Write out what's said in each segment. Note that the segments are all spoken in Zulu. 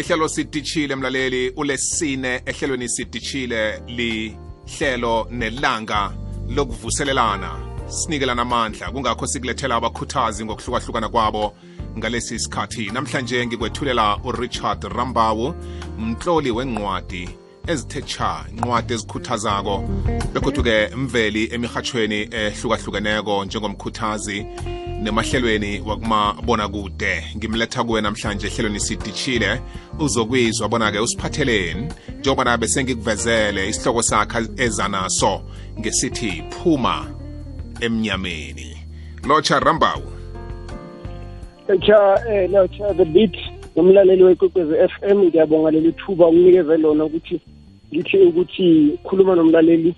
lihlelo sidishile mlaleli ulesine ehlelweni sidishile lihlelo nelanga lokuvuselelana. Sinikelana amandla kungakho sikulethela abakhuthazi ngokuhlukahlukana kwabo ngalesi sikhathi namhlanje ngikwethulela urichard rambawu mtloli wencwadi ezithe cha incwadi ezikhuthazako. Begodwa-ke mveli emirhatshweni ehlukahlukeneko njengomkhuthazi nemahlelweni wakumabonakude. Ngimletha kuwe namhlanje ehlelweni sidishile uzokwizwa bona-ke usiphatheleni njengobana besengikuvezele isihloko sakhe ezanaso ngesithi phuma emnyameni. Lotsha rambawu. Echa eh lotsha the beat umlaleli wekwekwezi FM ngiyabonga leli thuba ukunikeze lona ukuthi ngithi ukuthi khuluma nomlaleli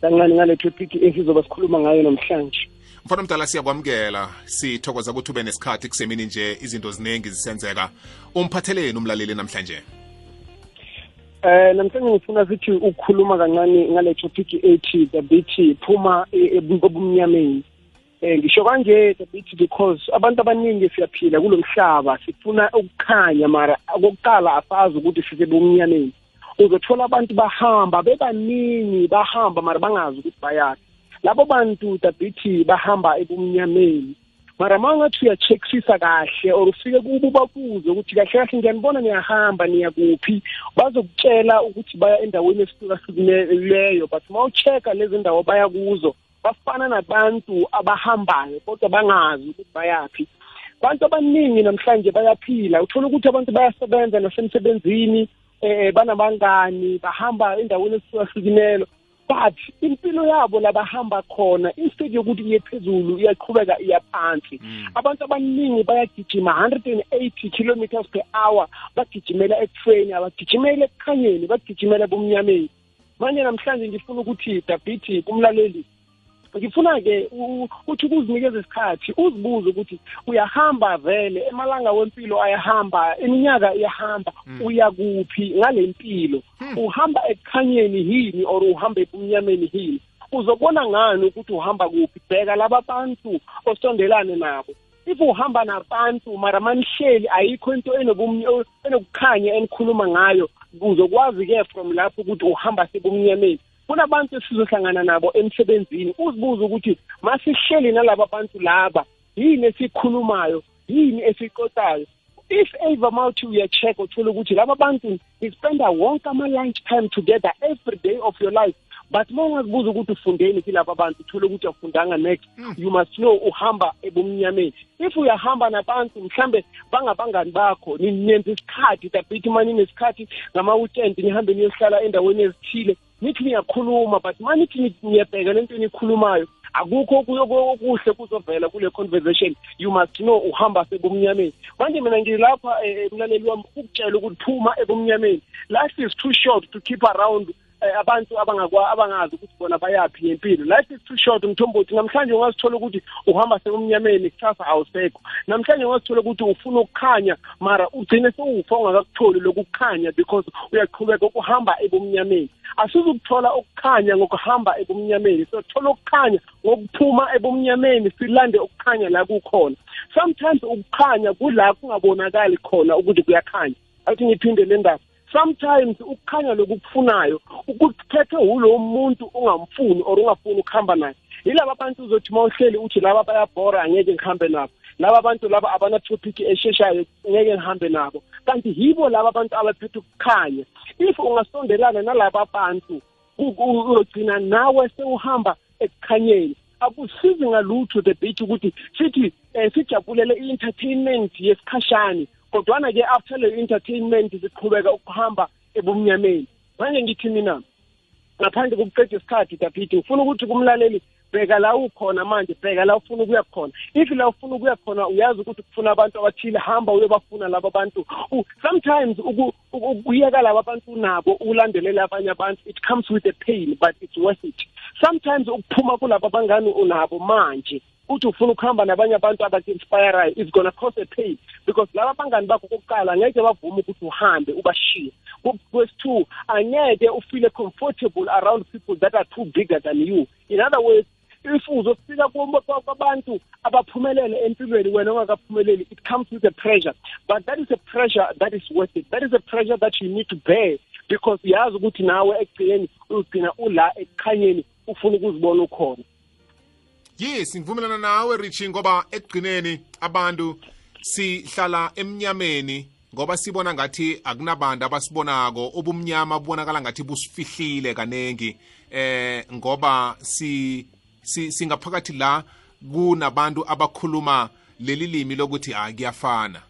kancane ngale topic esizoba sikhuluma ngayo namhlanje. Mfana mdala siyakwamukela sithokoza ukuthi ube nesikhathi kusemini nje izinto ziningi zisenzeka. Umphatheleni umlaleli namhlanje? Eh namhlanje ngifuna sithi ukukhuluma kancane ngale topic ethi the beat phuma ebumnyameni. Eh ngisho kanje the beat because abantu abaningi siyaphila kulomhlaba sifuna ukukhanya mara okokuqala asazi ukuthi sise bomnyameni uzothola abantu bahamba bebaningi bahamba mara bangazi ukuthi bayaphi. Labo bantu dabithi bahamba ebumnyameni. Mara ma ungathi uya-checksisa kahle or ufike kubo bakuze ukuthi kahle kahle ngiyanibona niyahamba niya kuphi bazokutshela ukuthi baya endaweni esihlukahlukileyo but ma ucheck-a lezi ndawo baya kuzo bafana nabantu abahambayo kodwa bangazi ukuthi bayaphi. Abantu abaningi namhlanje bayaphila uthola ukuthi abantu bayasebenza nasemsebenzini eh banabangani bahamba endaweni esihlukahlukileyo but impilo yabo labahamba khona instead yokuthi iye phezulu iyaqhubeka iya phansi. Abantu abaningi bayagijima 180 kilometers per hour bagijimela etrain abagijimela ekukhanyeni bagijimela bomnyameni manje namhlanje ngifuna ukuthi dabithi kumlaleli ngifuna-ke uthi ukuzinikeza isikhathi uzibuze ukuthi uyahamba vele emalanga wempilo ayahamba iminyaka iyahamba uya kuphi ngale mpilo uhamba ekukhanyeni yini or uhamba ebumnyameni yini? Uzobona ngani ukuthi uhamba kuphi? Bheka laba bantu osondelane nabo. If uhamba nabantu mara manihleli ayikho into enokukhanya enikhuluma ngayo uzokwazi-ke from lapho ukuthi uhamba sebumnyameni. Kunabantu esizohlangana nabo emsebenzini uzibuze ukuthi masihleli nalaba bantu laba yini esikhulumayo yini esixoxayo? If ever mawuthi uya-check uthole ukuthi laba bantu nispenda wonke ama-lunch time together every day of your life. But ma ungazibuza ukuthi ufundeni kilaba bantu uthole ukuthi awufundanga next. You must know uhamba ebumnyameni. If uyahamba nabantu mhlambe bangabangani bakho nenza isikhathi dabithi uma ninesikhathi ngama-weekend nihambe niyohlala endaweni ezithile nithi niyakhuluma but ma nithi niyabheka lento enikhulumayo akukho okuhle kuzovela kule conversation. You must know uhamba sebumnyameni. Manje mina ngilapha emlaleli wami ukutshela ukuthi phuma ebumnyameni. Life is too short to keep around. Abantu abangakwa abangazi ukuthi bona bayaphi ngempilo. Life is too short mthombothi. Namhlanje ungazithola ukuthi uhamba sebumnyameni kusasa awusekho. Namhlanje ungazithola ukuthi ufuna ukukhanya mara ugcine sewufa ungakakutholi lokukhanya because uyaqhubeka ukuhamba ebumnyameni. Asizukuthola ukukhanya ngokuhamba ebumnyameni. Sothola ukukhanya ngokuphuma ebumnyameni silande ukukhanya la kukhona. Sometimes ukukhanya kula kungabonakali khona ukuthi kuyakhanya. Athi ngiphinde le ndaba sometimes ukukhanya lokukufunayo ukuphethwe ulo muntu ungamfuni or ungafuni ukuhamba naye. Yilaba bantu uzothi uma uhleli uthi laba bayabhora angeke ngihambe nabo. Laba bantu laba abana-topic esheshayo ngeke ngihambe nabo. Kanti yibo laba bantu abaphethe ukukhanya. If ungasondelana nalaba bantu uyogcina nawe sewuhamba ekukhanyeni. Akusizi ngalutho the bit ukuthi sithi um sijabulele i-entertainment yesikhashane kodwana-ke after le entertainment siqhubeka ukuhamba ebumnyameni. Manje ngithi mina ngaphandle kokuqeda isikhathi daphiti ngifuna ukuthi kumlaleli bheka la ukhona manje bheka la ufuna ukuya khona. If la ufuna ukuya khona uyazi ukuthi kufuna abantu abathile hamba uyobafuna laba bantu. Sometimes ukuyeka laba bantu nabo ukulandelela abanye abantu it comes with a pain but it's worth it. Sometimes ukuphuma kulaba bangani unabo manje uthi ufuna ukuhamba nabanye abantu abaku-inspirayo it's gonna cost a pain because laba bangani bakho kokuqala ngeke bavume ukuthi uhambe ubashiye. Kwesi-two angeke ufile comfortable around people that are too bigger than you. In other words if uzofika kubo- kwabantu abaphumelele empilweni wena ongakaphumeleli it comes with a pressure. But that is a pressure that is worth it. That is a pressure that you need to bear because yazi ukuthi nawe ekugcineni uzigcina ula ekukhanyeni ufuna ukuzibona ukhona. Yes ngivumelana nawe richi ngoba ekugcineni abantu sihlala emnyameni ngoba sibona ngathi akunabantu abasibonako. Ubumnyama bubonakala ngathi busifihlile kanengi eh ngoba si, si singaphakathi la kunabantu abakhuluma leli limi lokuthi ha kuyafana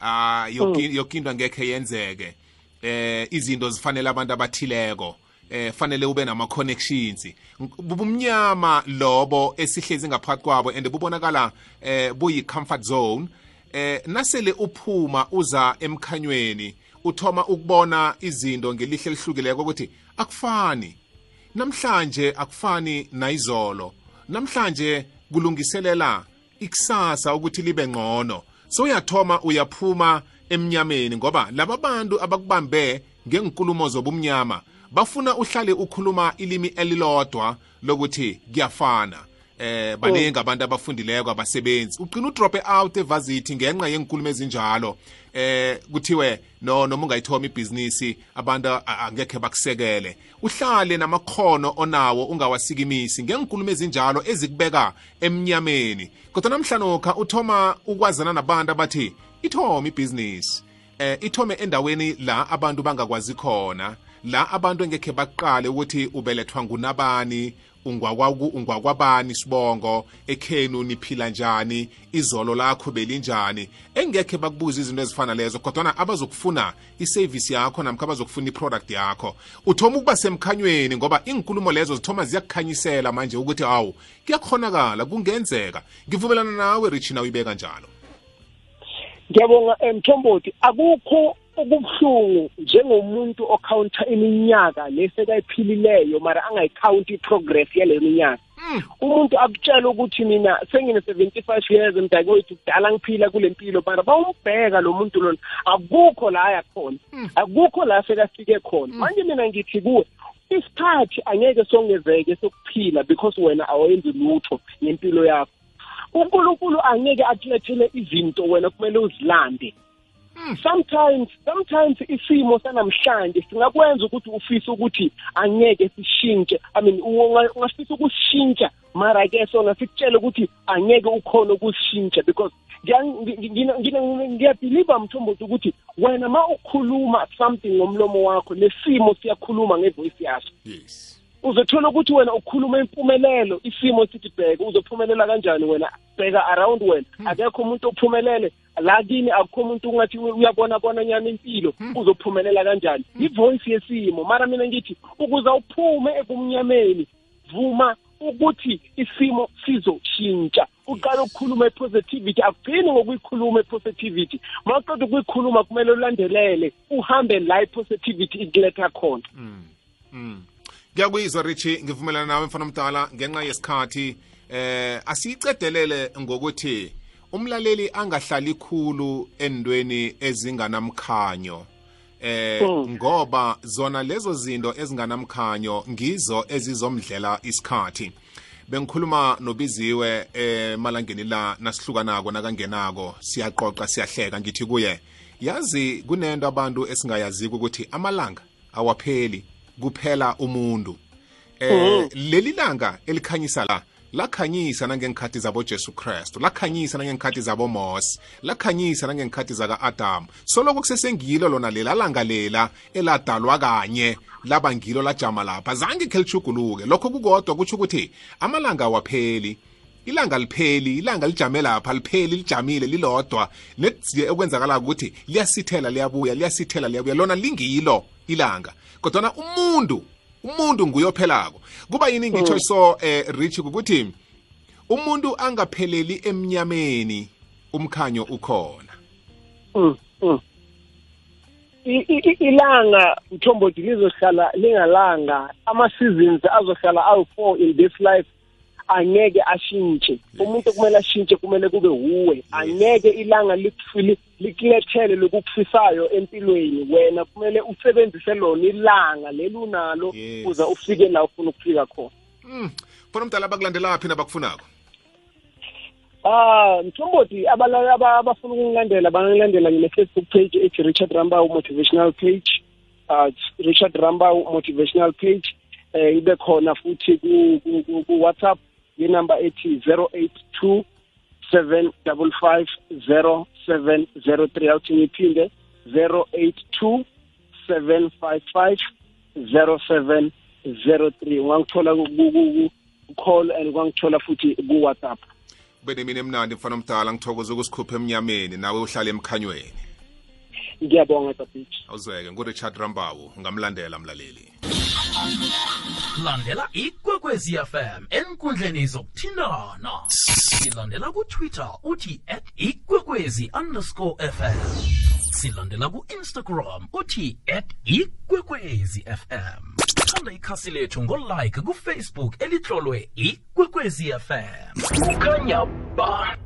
ah yoki- yoke into angekhe yenzeke eh izinto zifanele abantu abathileko. Eh fanele ube nama connections bubumnyama lobo esihlezi ngaphakathi kwabo and bubonakala eh buyi comfort zone. Eh nasele uphuma uza emkhanyweni uthoma ukubona izinto ngelihle lihlukileko ukuthi akufani. Namhlanje akufani nayizolo. Namhlanje kulungiselela ikusasa ukuthi libe ngcono. So uyathoma uyaphuma emnyameni ngoba laba bantu abakubambe ngenkulumo zobumnyama bafuna uhlale ukhuluma ilimi elilodwa lokuthi kuyafana. Eh baningi abantu abafundileko abasebenzi. Ugcina udrope out evasithi ngenxa yenkulumo ezinjalo. Eh kuthiwe no noma ungayithoma ibhizinisi abantu angekhe bakusekele. Uhlale namakhono onawo ungawasikimisi ngenkulumo ezinjalo ezikubeka emnyameni. Kodwa namhlanokha uthoma ukwazana nabantu abathi ithoma ibhizinisi. Eh ithome endaweni la abantu bangakwazi khona la abantu engekhe baqale ukuthi ubelethwa ngunabani ungwakwabani sibongo ekhenu niphila njani izolo lakho belinjani? Engekhe bakubuza izinto ezifana lezo kodwana abazokufuna isevisi yakho namkha abazokufuna iproduct yakho uthoma ukuba semkhanyweni ngoba inkulumo lezo zithoma ziyakukhanyisela manje ukuthi hawu kuyakhonakala kungenzeka. Ngivumelana nawe richina uyibeka njalo. Ngiyabonga mthomboti akukho okubuhlungu njengomuntu okhawunta iminyaka lesekayiphilileyo mara angayikhawunti i-progress yaleyo minyaka. Umuntu akutshela ukuthi mina sengine-75 years mntakwethu kudala ngiphila kule mpilo mara bawumbheka lo muntu lona. Akukho la aya khona akukho la sekafike khona. Manje mina ngithi kuwe isikhathi angeke songezeke sokuphila because wena awenzi lutho ngempilo yakho. Unkulunkulu angeke akulethele izinto wena kumele uzilande. Sometimes sometimes isimo sanamhlanje singakwenza ukuthi ufise ukuthi angeke sishintshe. I mean unga- ungafisa ukushintsha mara ke sona sikutshele ukuthi angeke ukhona ukushintsha because ngiya- ngi- ngina- ngina- ngiyabhiliva mthombothi ukuthi wena ma ukhuluma something ngomlomo wakho nesimo siyakhuluma ngevoice yaso yes. Uzothola ukuthi wena ukhuluma impumelelo isimo sithi bheka uzophumelela kanjani wena? Bheka around wena. Akekho umuntu ophumelele la kini akukho umuntu ungathi uyabona bona nyana impilo uzophumelela kanjani? Ivoice yesimo. Mara mina ngithi ukuze uphume ebumnyameni vuma ukuthi isimo sizoshintsha uqala ukukhuluma i-positivity akugcini ngokuyikhuluma i-positivity ma uqeda ukuyikhuluma kumele ulandelele uhambe la i-positivity ikuletha khona. Mm. Ngiyakuyizwa Richi ngivumelana nawe mfana omdala ngenxa yesikhathi eh asiyicedelele ngokuthi umlaleli angahlali khulu endweni ezinganamkhanyo. Eh ngoba zona lezo zinto ezinganamkhanyo ngizo ezizomdlela isikhathi. Bengikhuluma nobiziwe emalangeni la nasihlukanako nakangenako siyaqoqa siyahleka ngithi kuye yazi kunento abantu esingayaziko ukuthi amalanga awapheli kuphela umuntu. Eh leli langa elikhanyisa la lakhanyisa nangeenkhathi zabo Jesu Kristu. Lakhanyisa nangeenkhathi zabo Mose. Lakhanyisa nangeenkhathi zaka Adam soloko kusesengilo lona lela langa lela eladalwa kanye laba ngilo lajama lapha. Zange khelishuguluke lokho kukodwa kutsho ukuthi amalanga awapheli ilanga lipheli ilanga lijame lapha lipheli lijamile lilodwa. Nethi okwenzakala ukuthi liyasithela liyabuya liyasithela liyabuya. Lona lingilo ilanga. Kodwana umuntu umuntu nguyophelako. Kuba yini ngitsho so eh, rich ukuthi umuntu angapheleli emnyameni umkhanyo ukhona. Mm, mm. I- i- ilanga mthombothi lizohlala lingalanga ama-seasons azohlala awu-four in this life. Angeke ashintshe. Umuntu okumele ashintshe kumele kube wuwe. Angeke ilanga likufili- likulethele lokukufisayo empilweni. Wena kumele usebenzise lona ilanga leli unalo Yes. uze ufike la ufuna ukufika khona. Fona umdala bakulandelaphi nabakufunako? Ah, mthombothi abala- aba- abafuna ukungilandela bangilandela ngine-Facebook page ethi Richard Rambau motivational page. Uh, it's Richard Rambau motivational page. Eh ibe khona futhi ku ku- ku- ku WhatsApp inumber ethi 082 755 0703 awuthi ngiphinde 082 755 0703 ungangithola ku ku- ku- ku call and ungangithola futhi ku WhatsApp. Kube nemini emnandi mfana omdala ngithokoza ukusikhupha emnyameni nawe uhlale emkhanyweni. Ngiyabonga tabhithi awuzweke ngurichard rambawu ngamlandela mlaleli. Landela ikwekwezi fm enkundleni zokuthindana silandela kutwitter uthi at ikwekwezi underscore fm silandela ku-instagram uthi at ikwekwezi fm thanda ikhasi lethu ngolike kufacebook elitlolwe ikwekwezi fm kukhanya ba